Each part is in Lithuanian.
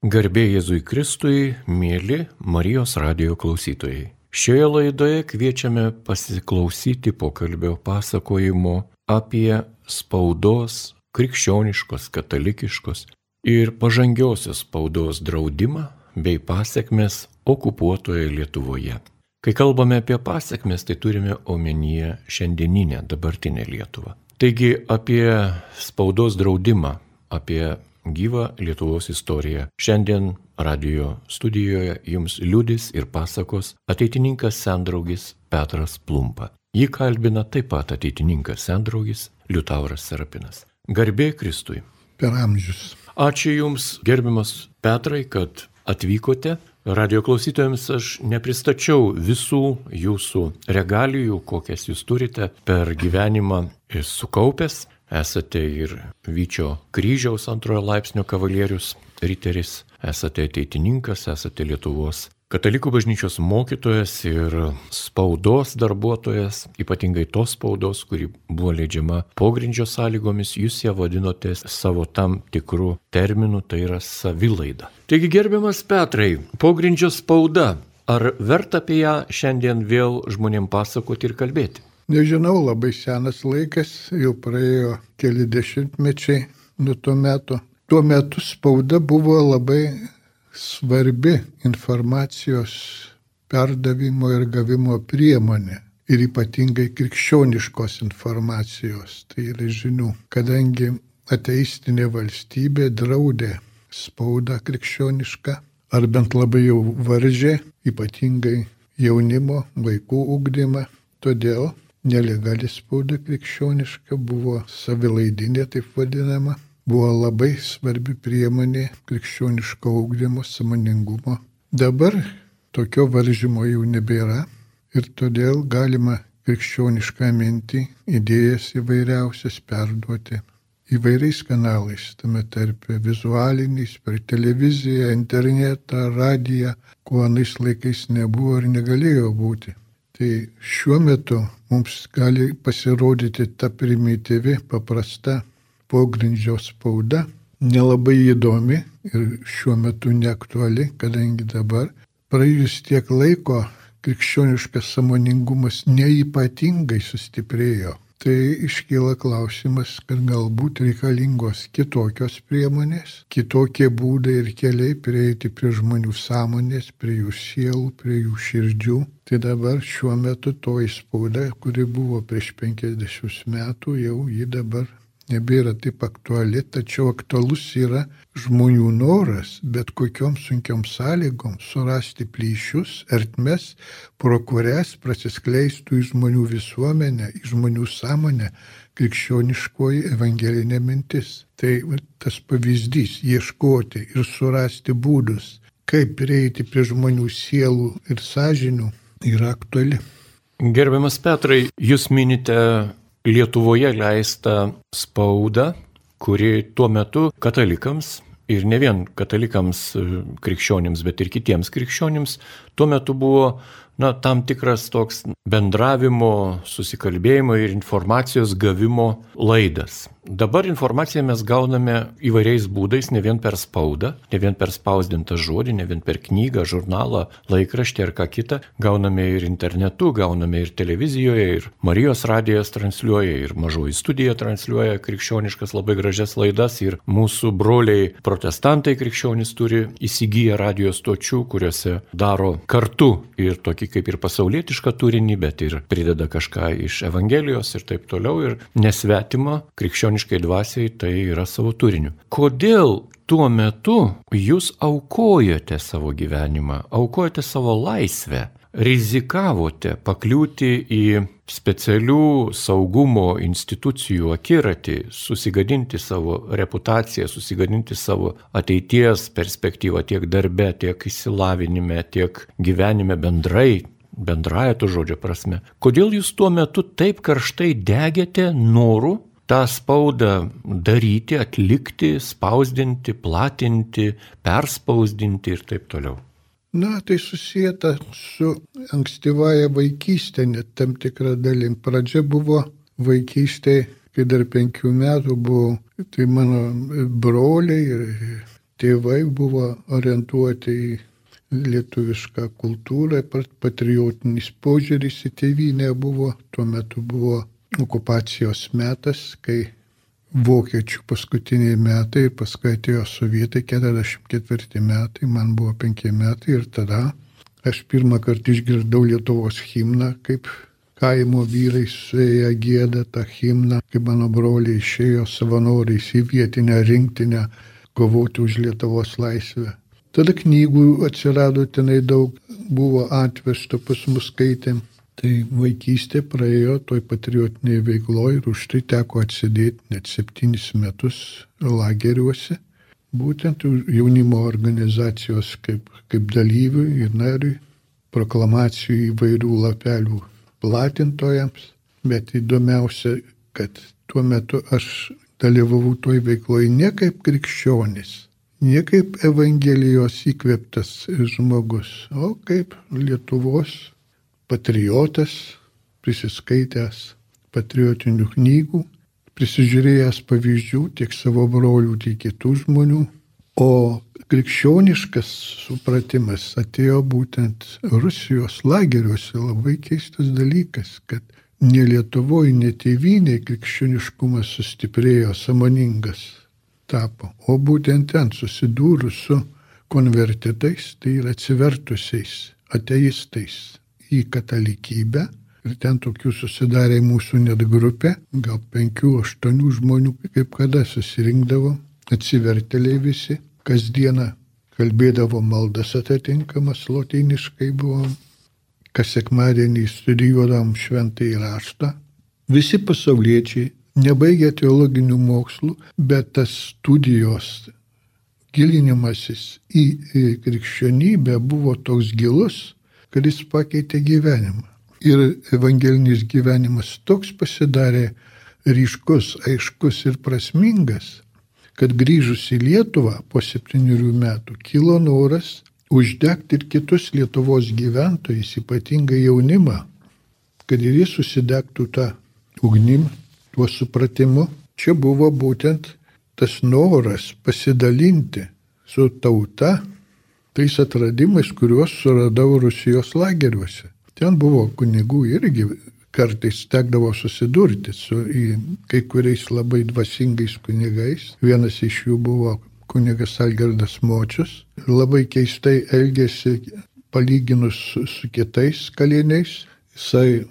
Garbė Jėzui Kristui, mėly Marijos radio klausytojai. Šioje laidoje kviečiame pasiklausyti pokalbio pasakojimo apie spaudos, krikščioniškos, katalikiškos ir pažangiosios spaudos draudimą bei pasiekmes okupuotoje Lietuvoje. Kai kalbame apie pasiekmes, tai turime omenyje šiandieninę, dabartinę Lietuvą. Taigi apie spaudos draudimą, apie gyvą Lietuvos istoriją. Šiandien radio studijoje jums liūdis ir pasakos ateitininkas sendraugis Petras Plumpa. Jį kalbina taip pat ateitininkas sendraugis Liutauras Serapinas. Garbė Kristui. Per amžius. Ačiū Jums, gerbiamas Petrai, kad atvykote. Radio klausytojams aš nepristačiau visų jūsų regalijų, kokias jūs turite per gyvenimą sukaupęs. Esate ir Vyčio kryžiaus antrojo laipsnio kavalierius, riteris, esate ateitininkas, esate Lietuvos katalikų bažnyčios mokytojas ir spaudos darbuotojas, ypatingai tos spaudos, kuri buvo leidžiama pogrindžio sąlygomis, jūs ją vadinote savo tam tikrų terminų, tai yra savilaida. Taigi gerbiamas Petrai, pogrindžio spauda, ar verta apie ją šiandien vėl žmonėm pasakoti ir kalbėti? Nežinau, labai senas laikas, jau praėjo keli dešimtmečiai nuo to meto. Tuo metu spauda buvo labai svarbi informacijos perdavimo ir gavimo priemonė. Ir ypatingai krikščioniškos informacijos, tai yra žinių, kadangi ateistinė valstybė draudė spaudą krikščionišką, ar bent labai jau varžė, ypatingai jaunimo, vaikų ugdymą. Todėl nelegali spauda krikščioniška buvo savilaidinė, taip vadinama, buvo labai svarbi priemonė krikščioniško augdymo, samoningumo. Dabar tokio varžymo jau nebėra ir todėl galima krikščionišką mintį, idėjas įvairiausias perduoti įvairiais kanalais, tame tarpe vizualiniais, per televiziją, internetą, radiją, ko anais laikais nebuvo ir negalėjo būti. Tai šiuo metu mums gali pasirodyti ta primityvi, paprasta pogrindžio spauda nelabai įdomi ir šiuo metu neaktuali, kadangi dabar praėjus tiek laiko krikščioniškas samoningumas neipatingai sustiprėjo. Tai iškyla klausimas, kad galbūt reikalingos kitokios priemonės, kitokie būdai ir keliai prieiti prie žmonių sąmonės, prie jų sielų, prie jų širdžių. Tai dabar šiuo metu toji spauda, kuri buvo prieš 50 metų, jau ji dabar nebėra taip aktuali, tačiau aktualus yra žmonių noras, bet kokiom sunkiom sąlygom surasti plyšius, ertmes, pro kurias prasiskleistų į žmonių visuomenę, į žmonių sąmonę krikščioniškoji evangelinė mintis. Tai tas pavyzdys - ieškoti ir surasti būdus, kaip prieiti prie žmonių sielų ir sąžinių yra aktuali. Gerbiamas Petrai, jūs minite Lietuvoje leistą spaudą, kuri tuo metu katalikams ir ne vien katalikams e, krikščionims, bet ir kitiems krikščionims tuo metu buvo na, tam tikras toks bendravimo, susikalbėjimo ir informacijos gavimo laidas. Dabar informaciją mes gauname įvairiais būdais, ne vien per spaudą, ne vien per spausdintą žodį, ne vien per knygą, žurnalą, laikraštį ar ką kitą. Gauname ir internetu, gauname ir televizijoje, ir Marijos radijas transliuoja, ir mažoji studija transliuoja krikščioniškas labai gražias laidas, ir mūsų broliai protestantai krikščionys turi įsigiję radijos stočių, kuriuose daro kartu ir tokį kaip ir pasaulietišką turinį, bet ir prideda kažką iš Evangelijos ir taip toliau. Ir nesvetima krikščioniškai dvasiai tai yra savo turiniu. Kodėl tuo metu jūs aukojote savo gyvenimą, aukojote savo laisvę? Rizikavote pakliūti į specialių saugumo institucijų akiratį, susigadinti savo reputaciją, susigadinti savo ateities perspektyvą tiek darbe, tiek įsilavinime, tiek gyvenime bendrai, bendraja to žodžio prasme. Kodėl jūs tuo metu taip karštai degėte noru tą spaudą daryti, atlikti, spausdinti, platinti, perspausdinti ir taip toliau? Na, tai susijęta su ankstyvaja vaikystė, net tam tikrą dalim. Pradžia buvo vaikystė, kai dar penkių metų buvau, tai mano broliai ir tėvai buvo orientuoti į lietuvišką kultūrą, patriotinis požiūris į tėvynę buvo, tuo metu buvo okupacijos metas, kai vokiečių paskutiniai metai, paskui atėjo sovietai, 44 metai, man buvo 5 metai ir tada aš pirmą kartą išgirdau Lietuvos himną, kaip kaimo vyrai suėję gėda tą himną, kai mano broliai išėjo savanoriais į vietinę rinktinę kovoti už Lietuvos laisvę. Tada knygų atsirado tenai daug, buvo atvežta pas mus skaitėm. Tai vaikystė praėjo toj patriotiniai veikloje ir už tai teko atsidėti net septynis metus lageriuose, būtent jaunimo organizacijos kaip, kaip dalyviui ir nariui, proklamacijų įvairių lapelių platintojams, bet įdomiausia, kad tuo metu aš dalyvavau toj veikloje ne kaip krikščionis, ne kaip Evangelijos įkveptas žmogus, o kaip Lietuvos patriotas, prisiskaitęs patriotinių knygų, prisižiūrėjęs pavyzdžių tiek savo brolių, tiek kitų žmonių. O krikščioniškas supratimas atėjo būtent Rusijos lageriuose. Labai keistas dalykas, kad ne Lietuvoje, ne tėvynėje krikščioniškumas sustiprėjo, samoningas tapo, o būtent ten susidūrus su konvertitais, tai yra atsivertusiais ateistais, į katalikybę. Ir ten tokių susidarė mūsų net grupė, gal penkių, aštuonių žmonių, kaip kada susirinkdavo, atsivertėliai visi, kasdieną kalbėdavo maldas atitinkamas, lotiniškai buvo, kas sekmadienį studijuodavom šventai raštą. Visi pasauliečiai, nebaigę teologinių mokslų, bet tas studijos gilinimasis į krikščionybę buvo toks gilus, kad jis pakeitė gyvenimą. Ir evangelinis gyvenimas toks pasidarė ryškus, aiškus ir prasmingas, kad grįžus į Lietuvą po septynių metų kilo noras uždegti ir kitus Lietuvos gyventojus, ypatingai jaunimą, kad ir jis susidegtų tą ugnim, tuo supratimu. Čia buvo būtent tas noras pasidalinti su tauta tais atradimais, kuriuos suradau Rusijos lageriuose. Ten buvo kunigų irgi kartais tekdavo susidurti su kai kuriais labai dvasingais kunigais. Vienas iš jų buvo kunigas Algerdas Močius. Labai keistai elgėsi palyginus su, su kitais kaliniais. Jisai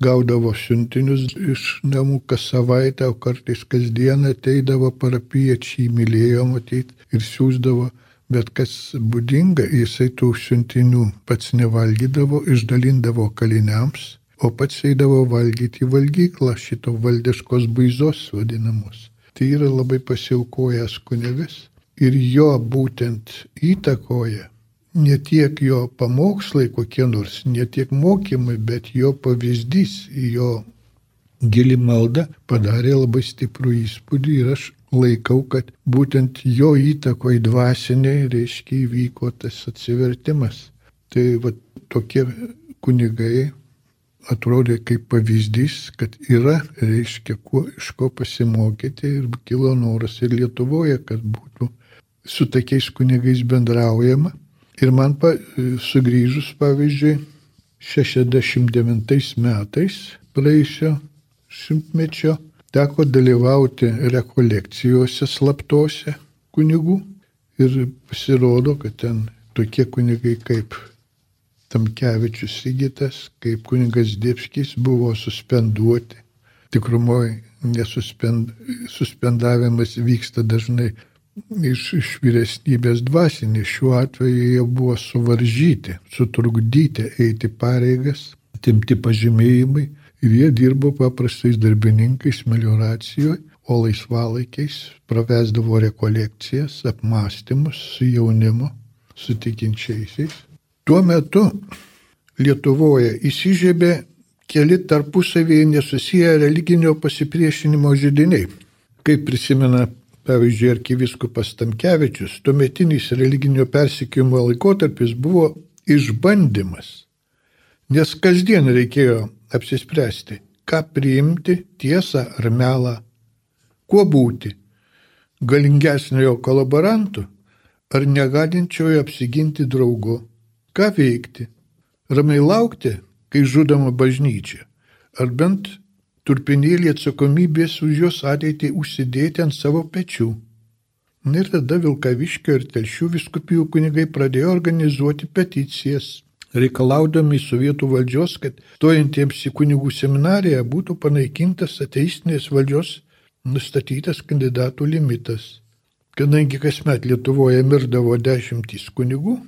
gaudavo siuntinius iš namų kas savaitę, o kartais kasdieną ateidavo parapiečiai, mylėjo matyti ir siūsdavo Bet kas būdinga, jisai tų siuntinių pats nevalgydavo, išdalindavo kaliniams, o pats eidavo valgyti į valgyklą šito valdiškos baizos vadinamos. Tai yra labai pasiaukojęs kunigas ir jo būtent įtakoja ne tiek jo pamokslai kokie nors, ne tiek mokymai, bet jo pavyzdys, jo gili malda padarė labai stiprų įspūdį ir aš laikau, kad būtent jo įtakoj dvasiniai, reiškia, įvyko tas atsivertimas. Tai va tokie kunigai atrodė kaip pavyzdys, kad yra, reiškia, kuo, iš ko pasimokyti ir kilo noras ir Lietuvoje, kad būtų su tokiais kunigais bendraujama. Ir man pa, sugrįžus, pavyzdžiui, 69 metais praeisio šimtmečio teko dalyvauti rekolekcijose slaptose kunigų ir pasirodo, kad ten tokie kunigai kaip Tamkevičius Sigitas, kaip kunigas Diepskis buvo suspenduoti. Tikrumoje nesuspendavimas vyksta dažnai iš, iš vyresnybės dvasinės. Šiuo atveju jie buvo suvaržyti, sutrukdyti eiti pareigas, atimti pažymėjimai Ir jie dirbo paprastais darbininkais melioracijoje, o laisvalaikiais pravesdavo rekolekcijas, apmąstymus su jaunimu, su tikinčiaisiais. Tuo metu Lietuvoje įsižiebė keli tarpusavėje nesusiję religinio pasipriešinimo žydiniai. Kaip prisimena, pavyzdžiui, arkiviskupas Tamkevičius, tuometinis religinio persikėjimo laikotarpis buvo išbandymas, nes kasdien reikėjo apsispręsti, ką priimti, tiesą ar melą, kuo būti - galingesniojo kolaborantu ar negalinčiojo apsiginti draugu. Ką veikti? Ramiai laukti, kai žudoma bažnyčia, ar bent turpinėlį atsakomybės už jos ateitį užsidėti ant savo pečių. Ir tada Vilkaviškio ir Telšių viskupijų kunigai pradėjo organizuoti peticijas, reikalaudami sovietų valdžios, kad stojantiems į kunigų seminariją būtų panaikintas ateistinės valdžios nustatytas kandidatų limitas. Kadangi kasmet Lietuvoje mirdavo dešimtys kunigų,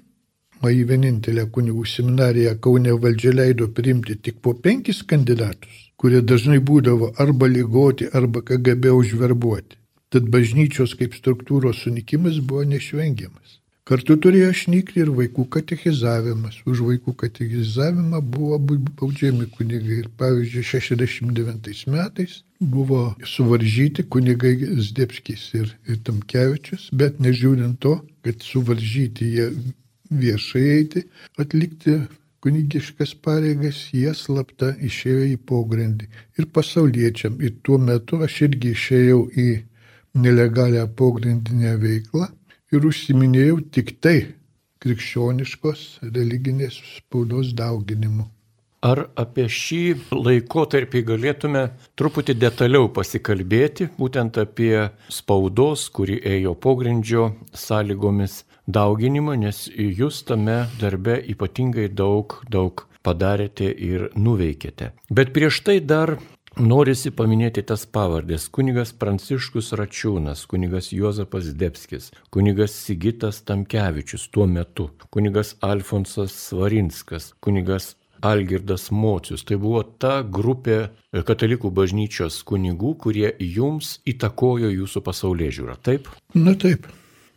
o į vienintelę kunigų seminariją Kaune valdžia leido priimti tik po penkis kandidatus, kurie dažnai būdavo arba lygoti, arba KGB užverbuoti. Tad bažnyčios kaip struktūros sunikimas buvo neišvengiamas. Kartu turėjo šnykti ir vaikų katechizavimas. Už vaikų katechizavimą buvo baudžiami kunigai. Ir pavyzdžiui, 69 metais buvo suvaržyti kunigai Zdebskis ir, ir Tamkevičius, bet nežiūrint to, kad suvaržyti jie viešai eiti, atlikti kunigiškas pareigas, jie slapta išėjo į pogrindį. Ir pasauliečiam. Ir tuo metu aš irgi išėjau į nelegalią pogrindinę veiklą ir užsiminėjau tik tai krikščioniškos religinės spaudos dauginimu. Ar apie šį laikotarpį galėtume truputį detaliau pasikalbėti, būtent apie spaudos, kuri ėjo pogrindžio sąlygomis dauginimą, nes jūs tame darbe ypatingai daug, daug padarėte ir nuveikėte. Bet prieš tai dar Norisi paminėti tas pavardės - kunigas Pranciškus Račiūnas, kunigas Juozapas Debskis, kunigas Sigitas Tamkevičius tuo metu, kunigas Alfonsas Svarinskas, kunigas Algirdas Mocius. Tai buvo ta grupė katalikų bažnyčios kunigų, kurie jums įtakojo jūsų pasaulyje žiūrą. Taip? Na taip.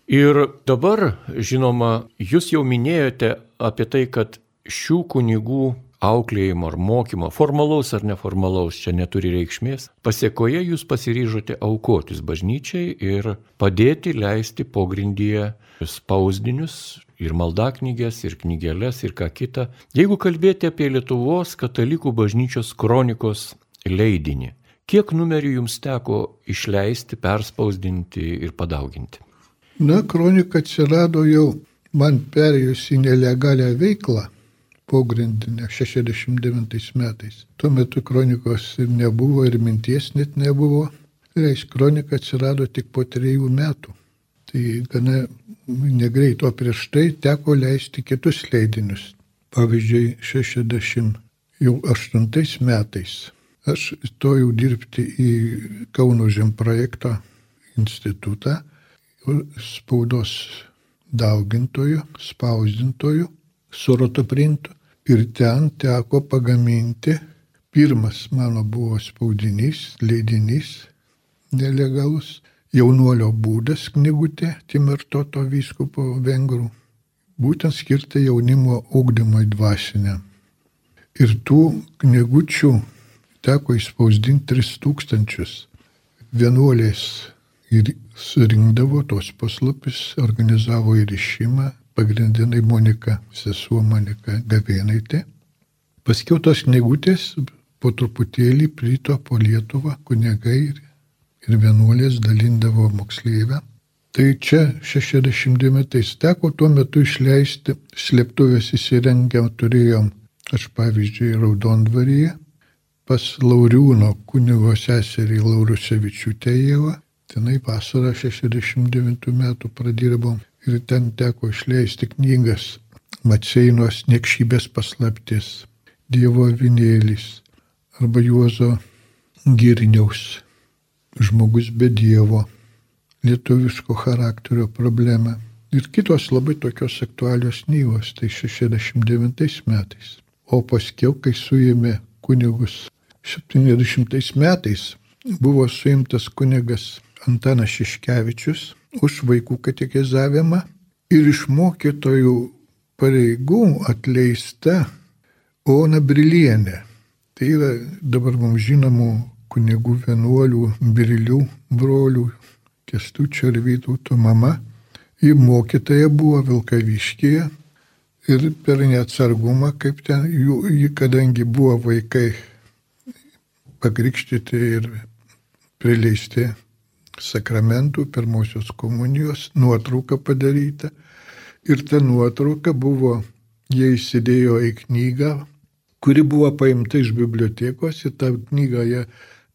Ir dabar, žinoma, jūs jau minėjote apie tai, kad šių kunigų auklėjimo ar mokymo, formalaus ar neformalaus, čia neturi reikšmės, pasiekoje jūs pasiryžote aukotis bažnyčiai ir padėti leisti pogrindyje spausdinius ir maldaknygės, ir knygelės, ir ką kita. Jeigu kalbėti apie Lietuvos katalikų bažnyčios kronikos leidinį, kiek numerių jums teko išleisti, perspausdinti ir padauginti? Na, kronika atsirado jau man perėjus į nelegalią veiklą pogrindinę 69 metais. Tuo metu kronikos ir nebuvo, ir minties net nebuvo. Reiškia, kronika atsirado tik po trejų metų. Tai gana negreit, o prieš tai teko leisti kitus leidinius. Pavyzdžiui, 68 metais aš stojau dirbti į Kauno žemprojekto institutą spaudos daugintojų, spausdintojų su rotoprintu ir ten teko pagaminti, pirmas mano buvo spaudinys, leidinys nelegalus, jaunuolio būdas knygutė Timertoto vyskupo vengrų, būtent skirta jaunimo ugdymui dvasiniam. Ir tų knygučių teko įspausdinti 3000. Vienuolės ir surinkdavo tos paslapis, organizavo įrišimą, pagrindinai Monika, sesuo Monika Gavėnaitė. Paskiau tos knygutės po truputėlį plito po Lietuvą, kunigai ir, ir vienuolės dalindavo moksleivę. Tai čia 60 metais teko tuo metu išleisti, slėptuvės įsirengę turėjom, aš pavyzdžiui, Raudondvaryje, pas Lauriūno kunigo seserį Laurusevičių Tejevą, tenai vasarą 69 metų pradirbom ir ten teko išleisti knygas Matseinos niekšybės paslaptis, Dievo avinėlis arba Juozo Girniaus žmogus be Dievo, lietuviško charakterio problema ir kitos labai tokios aktualios knygos, tai 69 metais. O paskiau, kai suėmė kunigus 70 metais, buvo suimtas kunigas Antanas Šiškevičius už vaikų katekizavimą ir iš mokytojų pareigų atleista Ona Brilienė. Tai yra dabar mums žinomų kunigų vienuolių, Brilių brolių, Kestučio ir Vytauto mama. Ji mokytoja buvo Vilkaviškėje ir per neatsargumą, kaip ten, jų, kadangi buvo vaikai pakrikštyti ir prileisti sakramentų, pirmosios komunijos, nuotrauka padaryta. Ir ta nuotrauka buvo, jie įsidėjo į knygą, kuri buvo paimta iš bibliotekos, į tą knygą jie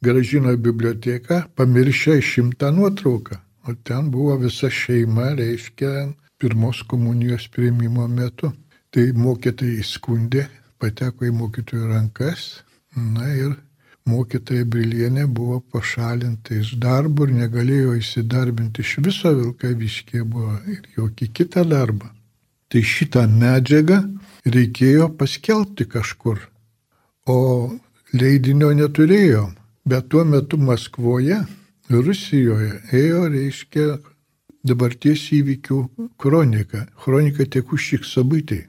gražino į biblioteką, pamiršę šimtą nuotrauką. O ten buvo visa šeima, reiškia, pirmos komunijos prieimimo metu. Tai mokytojai įskundė, pateko į mokytojų rankas, na ir mokytoja Brilienė buvo pašalinta iš darbo ir negalėjo įsidarbinti iš viso Vilkaviškė buvo ir jokį kitą darbą. Tai šitą medžiagą reikėjo paskelbti kažkur, o leidinio neturėjom. Bet tuo metu Maskvoje, Rusijoje ėjo, reiškia, dabarties įvykių kronika. Kronika Tekušik Sabytai.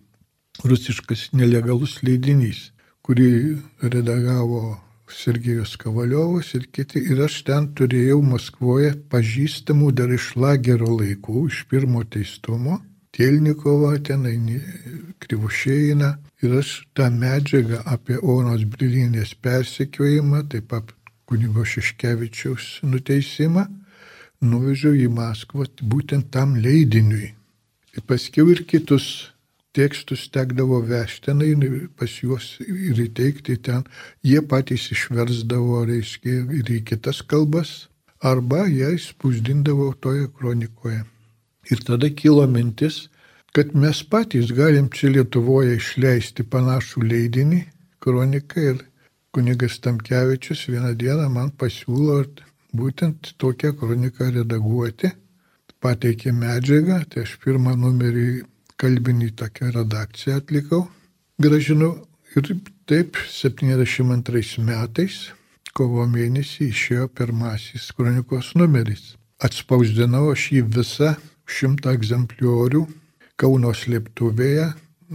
Rusiškas nelegalus leidinys, kurį redagavo Sergejus Kavaliovas ir kiti. Ir aš ten turėjau Maskvoje pažįstamų dar iš lagerio laikų, iš pirmo teistumo. Tielnikovą, ten Krivušėjiną. Ir aš tą medžiagą apie Onos Brilinės persekiojimą, taip pat kunigo Šeškevičiaus nuteisimą, nuvežiau į Maskvą būtent tam leidiniui. Ir paskiau ir kitus tekstus tekdavo vežti, na, pas juos ir įteikti ten, jie patys išversdavo, reiškia, ir į kitas kalbas, arba jie spausdindavo toje kronikoje. Ir tada kilo mintis, kad mes patys galim čia Lietuvoje išleisti panašų leidinį, kroniką ir kunigas Tamkevičius vieną dieną man pasiūlo būtent tokią kroniką redaguoti, pateikė medžiagą, tai aš pirmą numerį kalbinį tokią redakciją atlikau, gražinau ir taip 72 metais, kovo mėnesį išėjo pirmasis kronikos numeris. Atspausdinau aš jį visą šimtą egzempliorių Kauno slėptuvėje,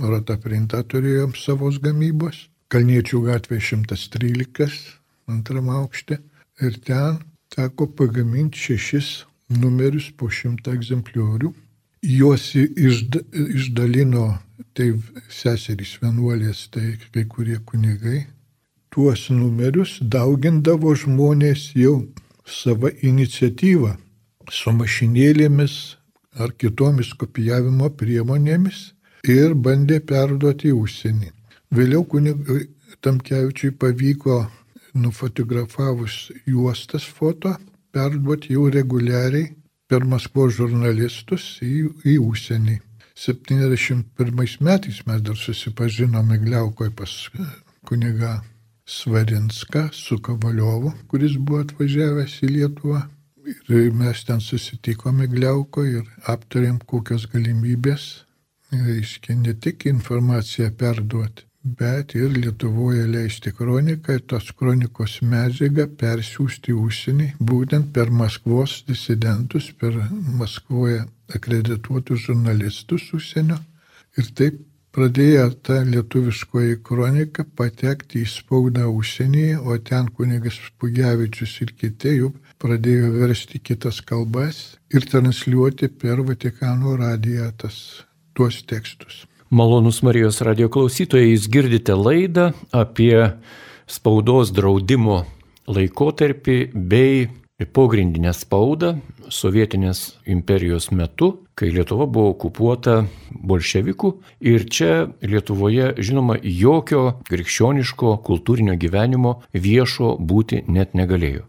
Rota Printa turėjom savos gamybos, Kalniečių gatvė 113, antram aukšte ir ten teko pagaminti šešis numerius po šimtą egzempliorių juos išda, išdalino tai seserys vienuolės, tai kai kurie kunigai. Tuos numerius daugindavo žmonės jau savo iniciatyvą su mašinėlėmis ar kitomis kopijavimo priemonėmis ir bandė perduoti į užsienį. Vėliau kunigui Tamkevičiui pavyko nufotografavus juostas foto perduoti jau reguliariai per Maskvos žurnalistus į, į užsienį. 71 metais mes dar susipažinome Gliaukoje pas kuniga Svarinską su Kavaliovu, kuris buvo atvažiavęs į Lietuvą. Ir mes ten susitikome Gliaukoje ir aptarėm, kokios galimybės, reiškia, ne tik informaciją perduoti, bet ir Lietuvoje leisti kroniką ir tos kronikos medžiagą persiųsti užsienį, būtent per Maskvos disidentus, per Maskvoje akredituotus žurnalistus užsienio. Ir taip pradėjo ta lietuviškoji kronika patekti į spaudą užsienyje, o ten kunigas Pugevičius ir kiti jau pradėjo versti kitas kalbas ir transliuoti per Vatikano radiją tas, tuos tekstus. Malonus Marijos radio klausytojai, jūs girdite laidą apie spaudos draudimo laikotarpį bei pogrindinę spaudą sovietinės imperijos metu, kai Lietuva buvo okupuota bolševikų ir čia Lietuvoje, žinoma, jokio krikščioniško kultūrinio gyvenimo viešo būti net negalėjo.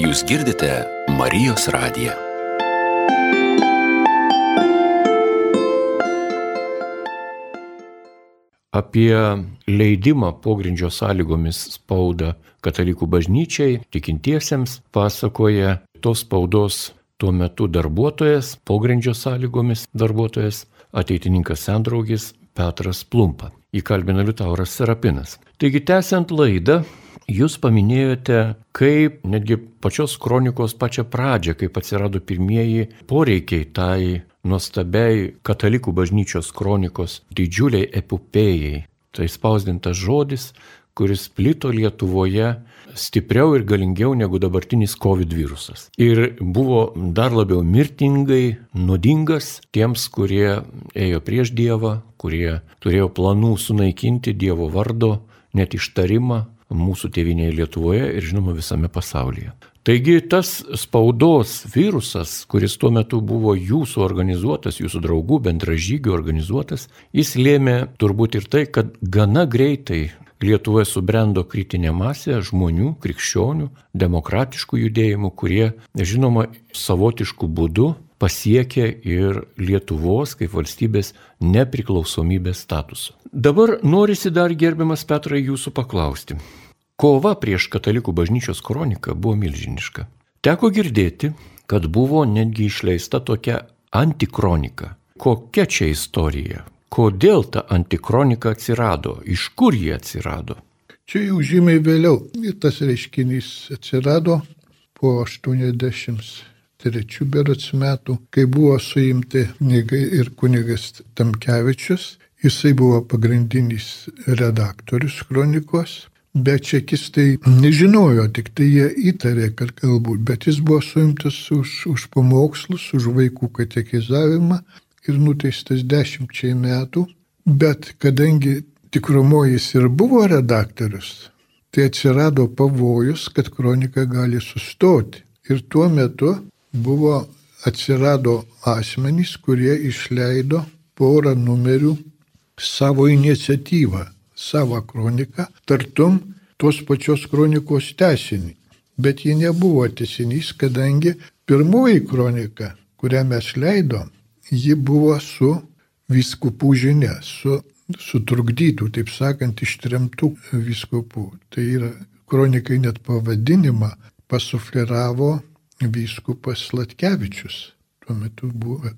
Jūs girdite Marijos radiją. Apie leidimą pogrindžio sąlygomis spaudą katalikų bažnyčiai tikintiesiems pasakoja tos spaudos tuo metu darbuotojas, pogrindžio sąlygomis darbuotojas, ateitininkas sendraugis Petras Plumpa. Įkalbina Liutauras Serapinas. Taigi, tęsiant laidą, Jūs paminėjote, kaip netgi pačios kronikos pačią pradžią, kaip atsirado pirmieji poreikiai tai nuostabiai katalikų bažnyčios kronikos didžiuliai epopėjai. Tai spausdintas žodis, kuris plito Lietuvoje stipriau ir galingiau negu dabartinis COVID virusas. Ir buvo dar labiau mirtingai, nuodingas tiems, kurie ėjo prieš Dievą, kurie turėjo planų sunaikinti Dievo vardo net ištarimą mūsų tėvinėje Lietuvoje ir žinoma visame pasaulyje. Taigi tas spaudos virusas, kuris tuo metu buvo jūsų organizuotas, jūsų draugų, bendražygių organizuotas, jis lėmė turbūt ir tai, kad gana greitai Lietuvoje subrendo kritinė masė žmonių, krikščionių, demokratiškų judėjimų, kurie, žinoma, savotiškų būdų pasiekė ir Lietuvos kaip valstybės nepriklausomybės statusą. Dabar norisi dar gerbiamas Petrai jūsų paklausti. Kova prieš katalikų bažnyčios kroniką buvo milžiniška. Teko girdėti, kad buvo netgi išleista tokia antikronika. Kokia čia istorija? Kodėl ta antikronika atsirado? Iš kur jie atsirado? Čia jau žymiai vėliau tas reiškinys atsirado po 83 berots metų, kai buvo suimti kunigai ir kunigas Tamkevičius. Jisai buvo pagrindinis redaktorius kronikos. Bet čekistai nežinojo, tik tai jie įtarė, kad galbūt, bet jis buvo suimtas už, už pamokslus, už vaikų katekizavimą ir nuteistas dešimčiai metų, bet kadangi tikrumoji jis ir buvo redaktorius, tai atsirado pavojus, kad kronika gali sustoti. Ir tuo metu buvo atsirado asmenys, kurie išleido porą numerių savo iniciatyvą, savo kroniką, tartum tos pačios kronikos tesinį. Bet ji nebuvo tesinys, kadangi pirmoji kronika, kurią mes leidom, ji buvo su viskupų žinia, su sutrukdytų, taip sakant, ištremtų viskupų. Tai yra kronikai net pavadinimą pasufleravo vyskupas Latkevičius, tuo metu buvo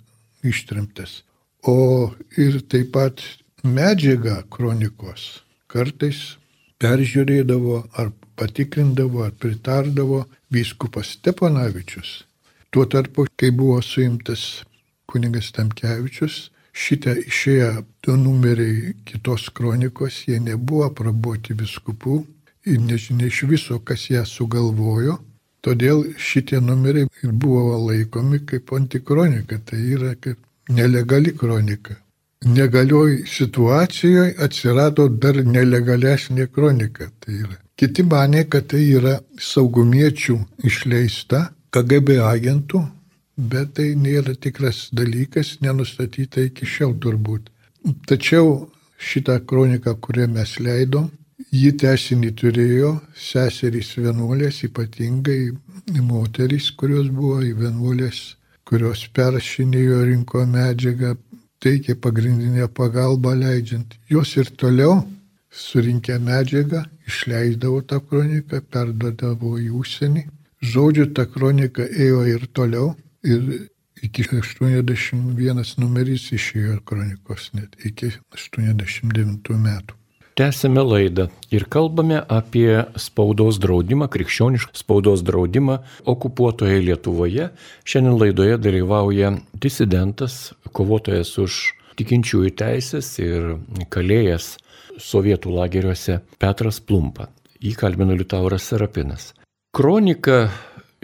ištremtas. O ir taip pat medžiagą kronikos kartais peržiūrėdavo ar patikrindavo ar pritardavo vyskupas Steponavičius. Tuo tarpu, kai buvo suimtas kuningas Tamkevičius, šitą išėję du numeriai kitos kronikos, jie nebuvo prabuoti viskupų ir nežinia iš viso, kas ją sugalvojo. Todėl šitie numeriai ir buvo laikomi kaip antikronika, tai yra kaip nelegali kronika. Negalioj situacijoje atsirado dar nelegalesnė kronika. Tai yra. Kiti mane, kad tai yra saugumiečių išleista KGB agentų bet tai nėra tikras dalykas, nenustatyta iki šiol turbūt. Tačiau šitą kroniką, kurią mes leidom, ji tesinį turėjo seserys vienuolės, ypatingai moterys, kurios buvo vienuolės, kurios peršinėjo rinko medžiagą, teikė pagrindinę pagalbą leidžiant. Jos ir toliau surinkę medžiagą, išleisdavo tą kroniką, perdodavo į užsienį. Žodžiu, ta kronika ėjo ir toliau ir iki 81 numeris išėjo kronikos net iki 89 metų. Tęsime laidą ir kalbame apie spaudos draudimą, krikščionišką spaudos draudimą okupuotoje Lietuvoje. Šiandien laidoje dalyvauja disidentas, kovotojas už tikinčiųjų teisės ir kalėjas sovietų lageriuose Petras Plumpa. Jį kalbino Liutauras Serapinas. Kronika,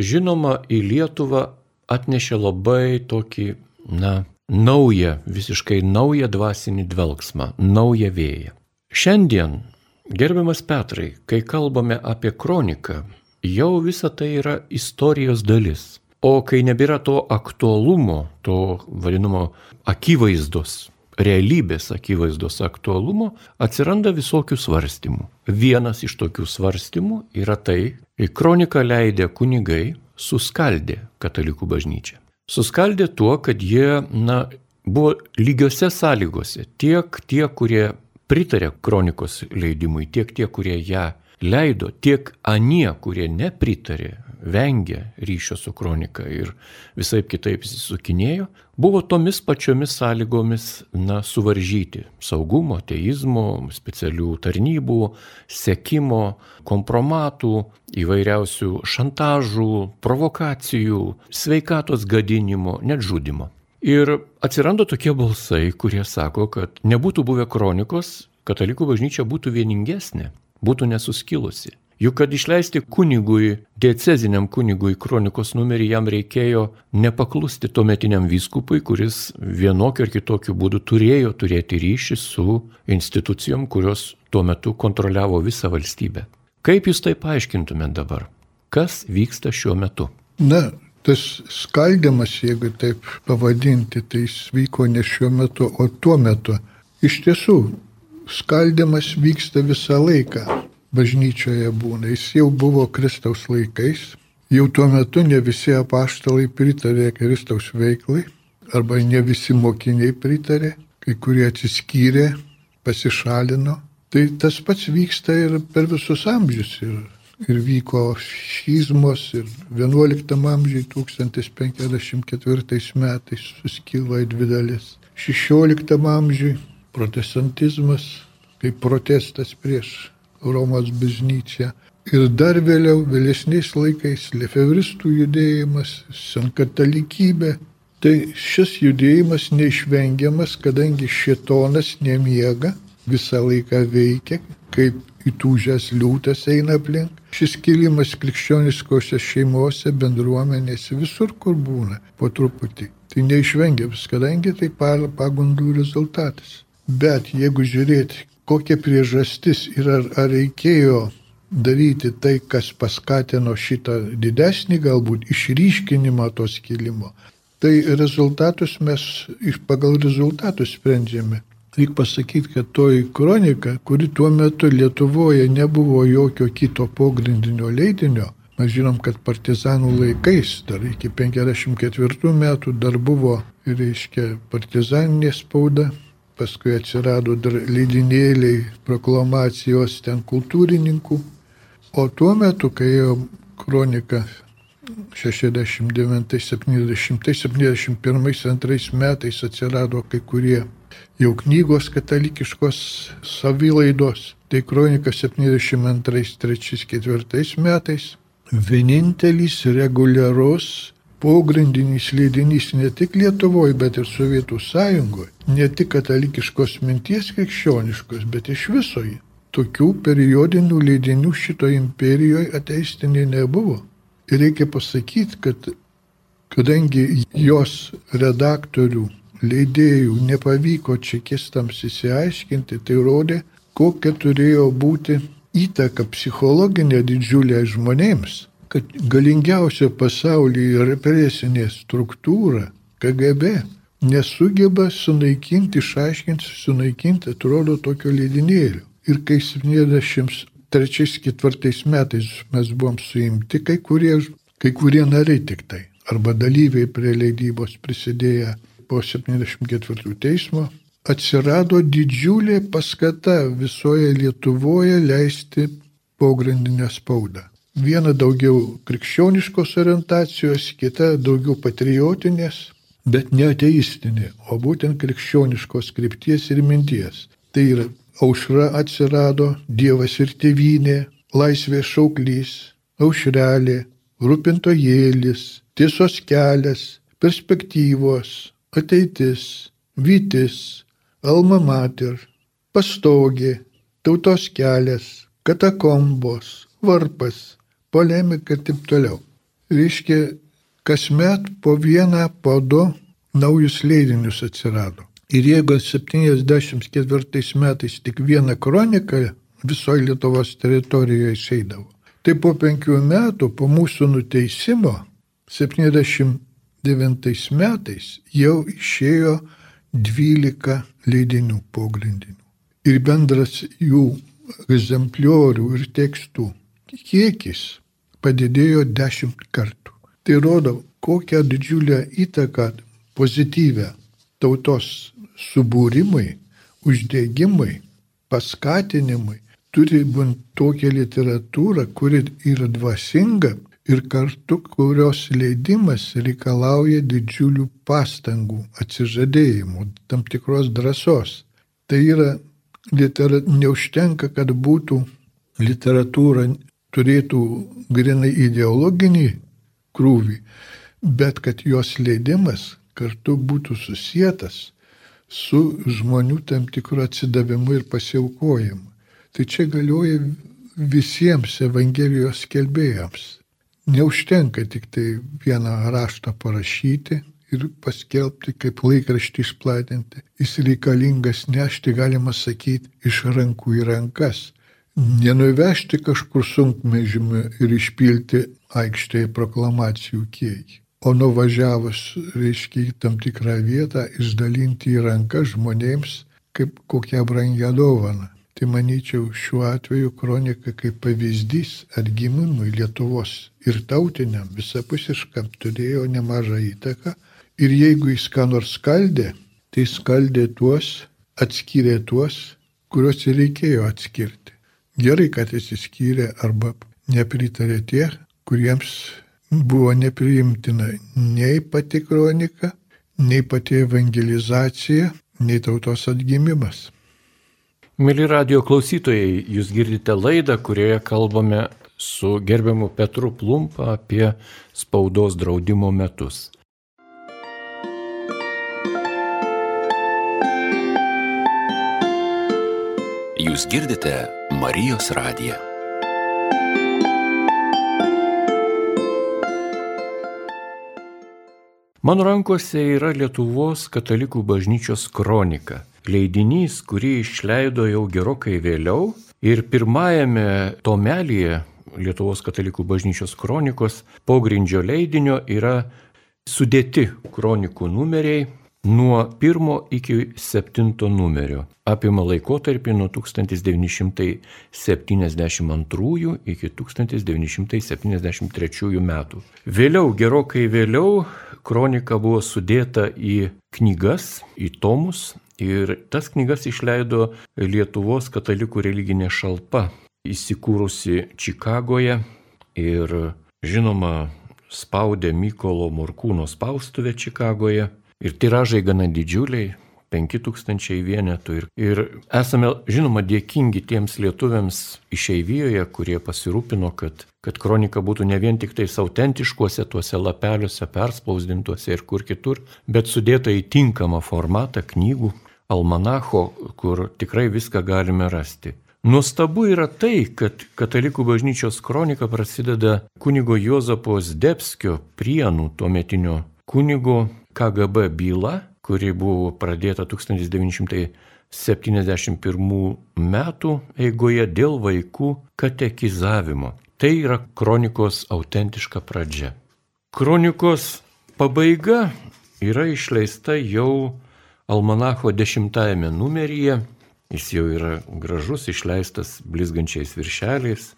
žinoma, į Lietuvą atnešė labai tokį, na, naują, visiškai naują dvasinį dvelgsmą, naują vėją. Šiandien, gerbiamas Petrai, kai kalbame apie kroniką, jau visa tai yra istorijos dalis. O kai nebėra to aktualumo, to vadinamo akivaizdos, realybės akivaizdos aktualumo, atsiranda visokių svarstymų. Vienas iš tokių svarstymų yra tai, kai kroniką leidė kunigai, suskaldė katalikų bažnyčią. Suskaldė tuo, kad jie, na, buvo lygiose sąlygose. Tiek tie, kurie pritarė kronikos leidimui, tiek tie, kurie ją leido, tiek anie, kurie nepritarė, vengė ryšio su kronika ir visai kitaip įsisukinėjo, buvo tomis pačiomis sąlygomis na, suvaržyti saugumo, teizmo, specialių tarnybų, sekimo, kompromatų, įvairiausių šantažų, provokacijų, sveikatos gadinimo, net žudimo. Ir atsiranda tokie balsai, kurie sako, kad nebūtų buvę kronikos, katalikų bažnyčia būtų vieningesnė, būtų nesuskilusi. Juk kad išleisti kunigui, dieceziniam kunigui kronikos numerį, jam reikėjo nepaklusti tuometiniam vyskupui, kuris vienokiu ar kitokiu būdu turėjo turėti ryšį su institucijom, kurios tuo metu kontroliavo visą valstybę. Kaip jūs tai paaiškintumėt dabar? Kas vyksta šiuo metu? Na, tas skaldimas, jeigu taip pavadinti, tai jis vyko ne šiuo metu, o tuo metu. Iš tiesų, skaldimas vyksta visą laiką. Bažnyčioje būna. Jis jau buvo Kristaus laikais. Jau tuo metu ne visi apaštalai pritarė Kristaus veiklai, arba ne visi mokiniai pritarė, kai kurie atsiskyrė, pasišalino. Tai tas pats vyksta ir per visus amžius. Ir, ir vyko šizmos ir 11 amžiui 1054 metais suskilo į dvi dalis. 16 amžiui protestantizmas kaip protestas prieš Romos bažnyčią. Ir dar vėliau, vėlesniais laikais, lefevristų judėjimas, senkatalikybė. Tai šis judėjimas neišvengiamas, kadangi šitonas nemiega visą laiką veikia, kaip įtūžęs liūtas eina aplink. Šis kilimas krikščioniškose šeimose, bendruomenėse, visur kur būna, po truputį. Tai neišvengiamas, kadangi tai pagundų rezultatas. Bet jeigu žiūrėti, kokia priežastis ir ar, ar reikėjo daryti tai, kas paskatino šitą didesnį galbūt išryškinimą to skilimo, tai rezultatus mes pagal rezultatus sprendžiame. Reikia pasakyti, kad toji kronika, kuri tuo metu Lietuvoje nebuvo jokio kito pogrindinio leidinio, mes žinom, kad partizanų laikais, dar iki 54 metų, dar buvo, reiškia, partizaninė spauda, paskui atsirado dar leidinėliai, proklamacijos ten kultūrininkų, o tuo metu, kai ėjo kronika 69, 70, 71, 2 metais atsirado kai kurie jau knygos katalikiškos savilaidos. Tai kronika 72, 3, 4 metais. Vienintelis reguliarus pogrindinis leidinys ne tik Lietuvoje, bet ir Sovietų sąjungoje. Ne tik katalikiškos minties krikščioniškos, bet iš visoje. Tokių periodinių leidinių šito imperijoje ateistinė nebuvo. Ir reikia pasakyti, kad kadangi jos redaktorių leidėjų nepavyko čekistams įsiaiškinti, tai rodė, kokia turėjo būti įtaka psichologinė didžiulė žmonėms, kad galingiausia pasaulyje represinė struktūra KGB nesugeba sunaikinti, išaiškinti, sunaikinti, atrodo, tokio leidinėlio. Ir kai 73-4 metais mes buvom suimti, kai kurie, kai kurie nariai tik tai, arba dalyviai prie leidybos prisidėję po 74 teismo atsirado didžiulė paskata visoje Lietuvoje leisti pogrindinę spaudą. Viena daugiau krikščioniškos orientacijos, kita daugiau patriotinės, bet ne ateistinė, o būtent krikščioniškos krypties ir minties. Tai yra aušra atsirado, Dievas ir tėvynė, laisvės šauklys, aušrelė, rūpintojėlis, tiesos kelias, perspektyvos, ateitis, vytis, alma mater, pastogė, tautos kelias, katakombos, varpas, polemika ir taip toliau. Reiškia, kasmet po vieną, po du naujus leidinius atsirado. Ir jeigu 74 metais tik viena kronika visoje Lietuvos teritorijoje išeidavo, tai po penkių metų, po mūsų nuteisimo, 70 2009 metais jau išėjo 12 leidinių pogrindinių. Ir bendras jų egzempliorių ir tekstų kiekis padidėjo 10 kartų. Tai rodo, kokią didžiulę įtaką pozityvę tautos subūrimui, uždėgymui, paskatinimui turi būti tokia literatūra, kuri yra dvasinga ir kartu kurios leidimas reikalauja didžiulių pastangų, atsižadėjimų, tam tikros drąsos. Tai yra, litera, neužtenka, kad būtų literatūra turėtų grinai ideologinį krūvį, bet kad jos leidimas kartu būtų susijęs su žmonių tam tikru atsidavimu ir pasiaukojimu. Tai čia galioja visiems Evangelijos kelbėjams. Neužtenka tik tai vieną raštą parašyti ir paskelbti, kaip laikraštį išplatinti. Jis reikalingas nešti, galima sakyti, iš rankų į rankas. Nenuvežti kažkur sunkmežimiu ir išpilti aikštėje proklamacijų kiekį. O nuvažiavus, reiškia, į tam tikrą vietą, išdalinti į rankas žmonėms kaip kokią brangę dovaną. Tai manyčiau šiuo atveju kronika kaip pavyzdys atgimimui Lietuvos ir tautiniam visapusiškam turėjo nemažą įtaką. Ir jeigu jis ką nors skaldė, tai skaldė tuos, atskyrė tuos, kuriuos ir reikėjo atskirti. Gerai, kad jis įskyrė arba nepritarė tie, kuriems buvo nepriimtina nei pati kronika, nei pati evangelizacija, nei tautos atgimimas. Mėly radio klausytojai, jūs girdite laidą, kurioje kalbame su gerbiamu Petru Plumpa apie spaudos draudimo metus. Jūs girdite Marijos radiją. Mano rankose yra Lietuvos katalikų bažnyčios kronika leidinys, kurį išleido jau gerokai vėliau. Ir pirmajame tomelyje Lietuvos katalikų bažnyčios kronikos pogrindžio leidinio yra sudėti kronikų numeriai nuo pirmo iki septinto numerio. Apima laikotarpį nuo 1972 iki 1973 metų. Vėliau, gerokai vėliau, kronika buvo sudėta į knygas, į tomus Ir tas knygas išleido Lietuvos katalikų religinė šalpa, įsikūrusi Čikagoje ir žinoma spaudė Mykolo Morkūno spaustuvę Čikagoje. Ir tiražai gana didžiuliai, 5000 vienetų. Ir, ir esame, žinoma, dėkingi tiems lietuviams išeivijoje, kurie pasirūpino, kad, kad kronika būtų ne vien tik tais autentiškuose tuose lapeliuose, perspausdintuose ir kur kitur, bet sudėta į tinkamą formatą knygų, almanacho, kur tikrai viską galime rasti. Nuostabu yra tai, kad Katalikų bažnyčios kronika prasideda kunigo Jozapo Zdebskio prienų tuometinio kunigo KGB byla, kuri buvo pradėta 1971 metų eigoje dėl vaikų katekizavimo. Tai yra kronikos autentiška pradžia. Kronikos pabaiga yra išleista jau Almanacho dešimtajame numeryje, jis jau yra gražus, išleistas blizgančiais viršeliais.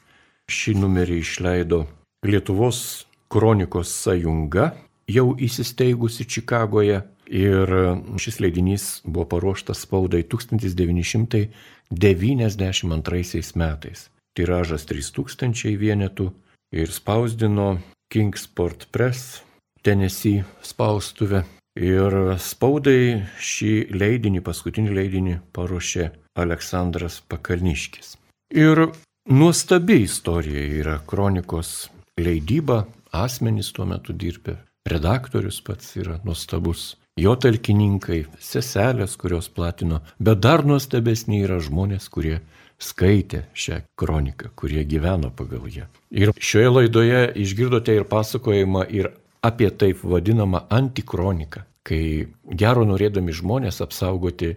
Šį numerį išleido Lietuvos kronikos sąjunga, jau įsisteigusi Čikagoje. Ir šis leidinys buvo paruoštas spaudai 1992 metais. Tiražas 3000 vienetų ir spausdino Kingsport Press, Tennessee spaustuvė. Ir spaudai šį leidinį, paskutinį leidinį paruošė Aleksandras Pakalniškis. Ir nuostabi istorija yra kronikos leidyba, asmenys tuo metu dirbė, redaktorius pats yra nuostabus, jo talkininkai, seselės, kurios platino, bet dar nuostabesni yra žmonės, kurie skaitė šią kroniką, kurie gyveno pagal ją. Ir šioje laidoje išgirdote ir pasakojimą ir apie taip vadinamą antikroniką, kai gero norėdami žmonės apsaugoti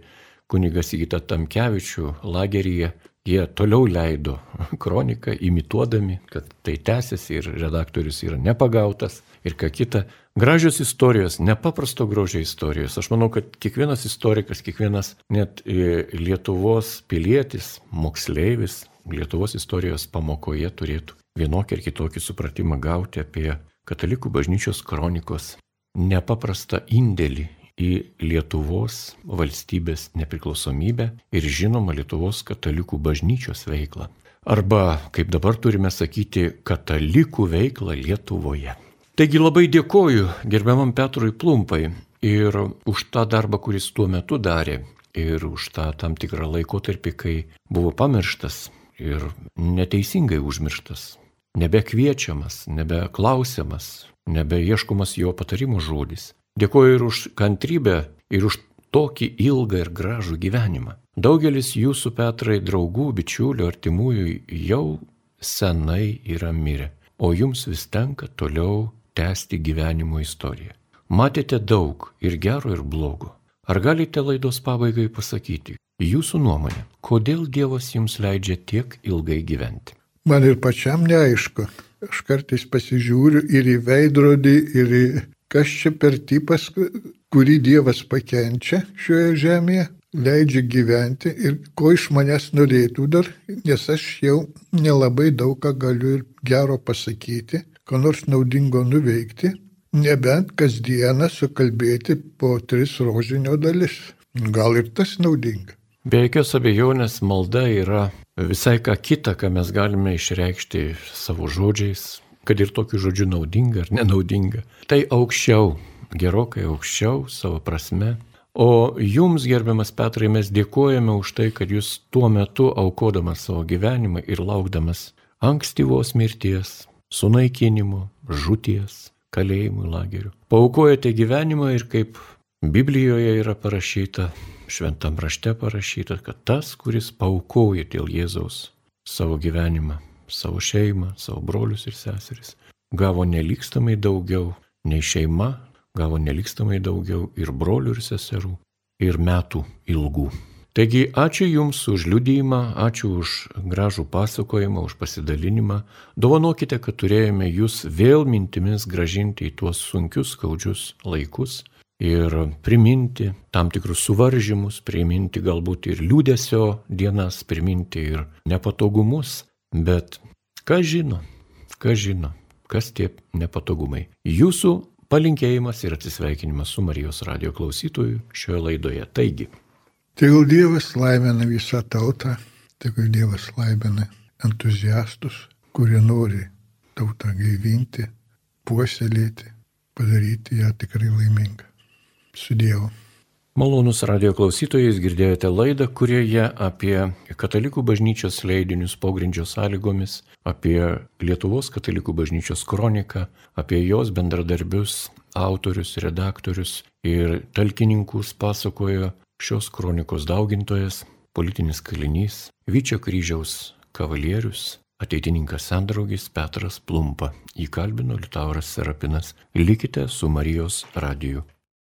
kunigas Įgytą Tamkevičių lageryje, jie toliau leido kroniką, imituodami, kad tai tęsiasi ir redaktorius yra nepagautas ir ką kita. Gražios istorijos, nepaprasto grožio istorijos. Aš manau, kad kiekvienas istorikas, kiekvienas net e, Lietuvos pilietis, moksleivis Lietuvos istorijos pamokoje turėtų vienokį ar kitokį supratimą gauti apie katalikų bažnyčios kronikos nepaprastą indėlį į Lietuvos valstybės nepriklausomybę ir žinoma Lietuvos katalikų bažnyčios veiklą. Arba, kaip dabar turime sakyti, katalikų veiklą Lietuvoje. Taigi labai dėkoju gerbiamam Petrui Plumpai ir už tą darbą, kuris tuo metu darė ir už tą tam tikrą laikotarpį, kai buvo pamirštas ir neteisingai užmirštas nebekviečiamas, nebeklausiamas, nebeieškomas jo patarimų žodis. Dėkuoju ir už kantrybę, ir už tokį ilgą ir gražų gyvenimą. Daugelis jūsų Petrai draugų, bičiulių, artimųjų jau senai yra mirę, o jums vis tenka toliau tęsti gyvenimo istoriją. Matėte daug ir gero, ir blogo. Ar galite laidos pabaigai pasakyti, jūsų nuomonė, kodėl Dievas jums leidžia tiek ilgai gyventi? Man ir pačiam neaišku. Aš kartais pasižiūriu ir į veidrodį, ir į kas čia per tipas, kurį Dievas pakenčia šioje žemėje, leidžia gyventi ir ko iš manęs norėtų dar, nes aš jau nelabai daug ką galiu ir gero pasakyti, ko nors naudingo nuveikti, nebent kasdieną sukalbėti po tris rožinio dalis. Gal ir tas naudinga. Be jokios abejonės malda yra visai ką kita, ką mes galime išreikšti savo žodžiais, kad ir tokiu žodžiu naudinga ar nenaudinga. Tai aukščiau, gerokai aukščiau savo prasme. O jums, gerbiamas Petrai, mes dėkojame už tai, kad jūs tuo metu aukodamas savo gyvenimą ir laukdamas ankstyvos mirties, sunaikinimo, žūties, kalėjimų, lagerių. Paukojate gyvenimą ir kaip Biblijoje yra parašyta, šventam rašte parašyta, kad tas, kuris paukoja dėl Jėzaus savo gyvenimą, savo šeimą, savo brolius ir seseris, gavo nelikstamai daugiau nei šeima, gavo nelikstamai daugiau ir brolių ir seserų, ir metų ilgų. Taigi ačiū Jums už liudijimą, ačiū už gražų pasakojimą, už pasidalinimą. Dovanokite, kad turėjome Jūs vėl mintimis gražinti į tuos sunkius, skaudžius laikus ir priminti tam tikrus suvaržymus, priminti galbūt ir liūdėsio dienas, priminti ir nepatogumus, bet kas žino, kas žino, kas tie nepatogumai. Jūsų palinkėjimas ir atsisveikinimas su Marijos radio klausytoju šioje laidoje. Taigi, Tegul Dievas laimina visą tautą, tegul Dievas laimina entuziastus, kurie nori tautą gaivinti, puoselėti, padaryti ją tikrai laimingą. Su Dievu. Malonus radio klausytojais girdėjote laidą, kurioje apie katalikų bažnyčios leidinius pogrindžio sąlygomis, apie Lietuvos katalikų bažnyčios kroniką, apie jos bendradarbius, autorius, redaktorius ir talkininkus pasakojo šios kronikos daugintojas, politinis kalinys, Vyčio kryžiaus kavalierius, ateitininkas Sandraugis Petras Plumpa. Įkalbino Liutauras Serapinas. Likite su Marijos radiju.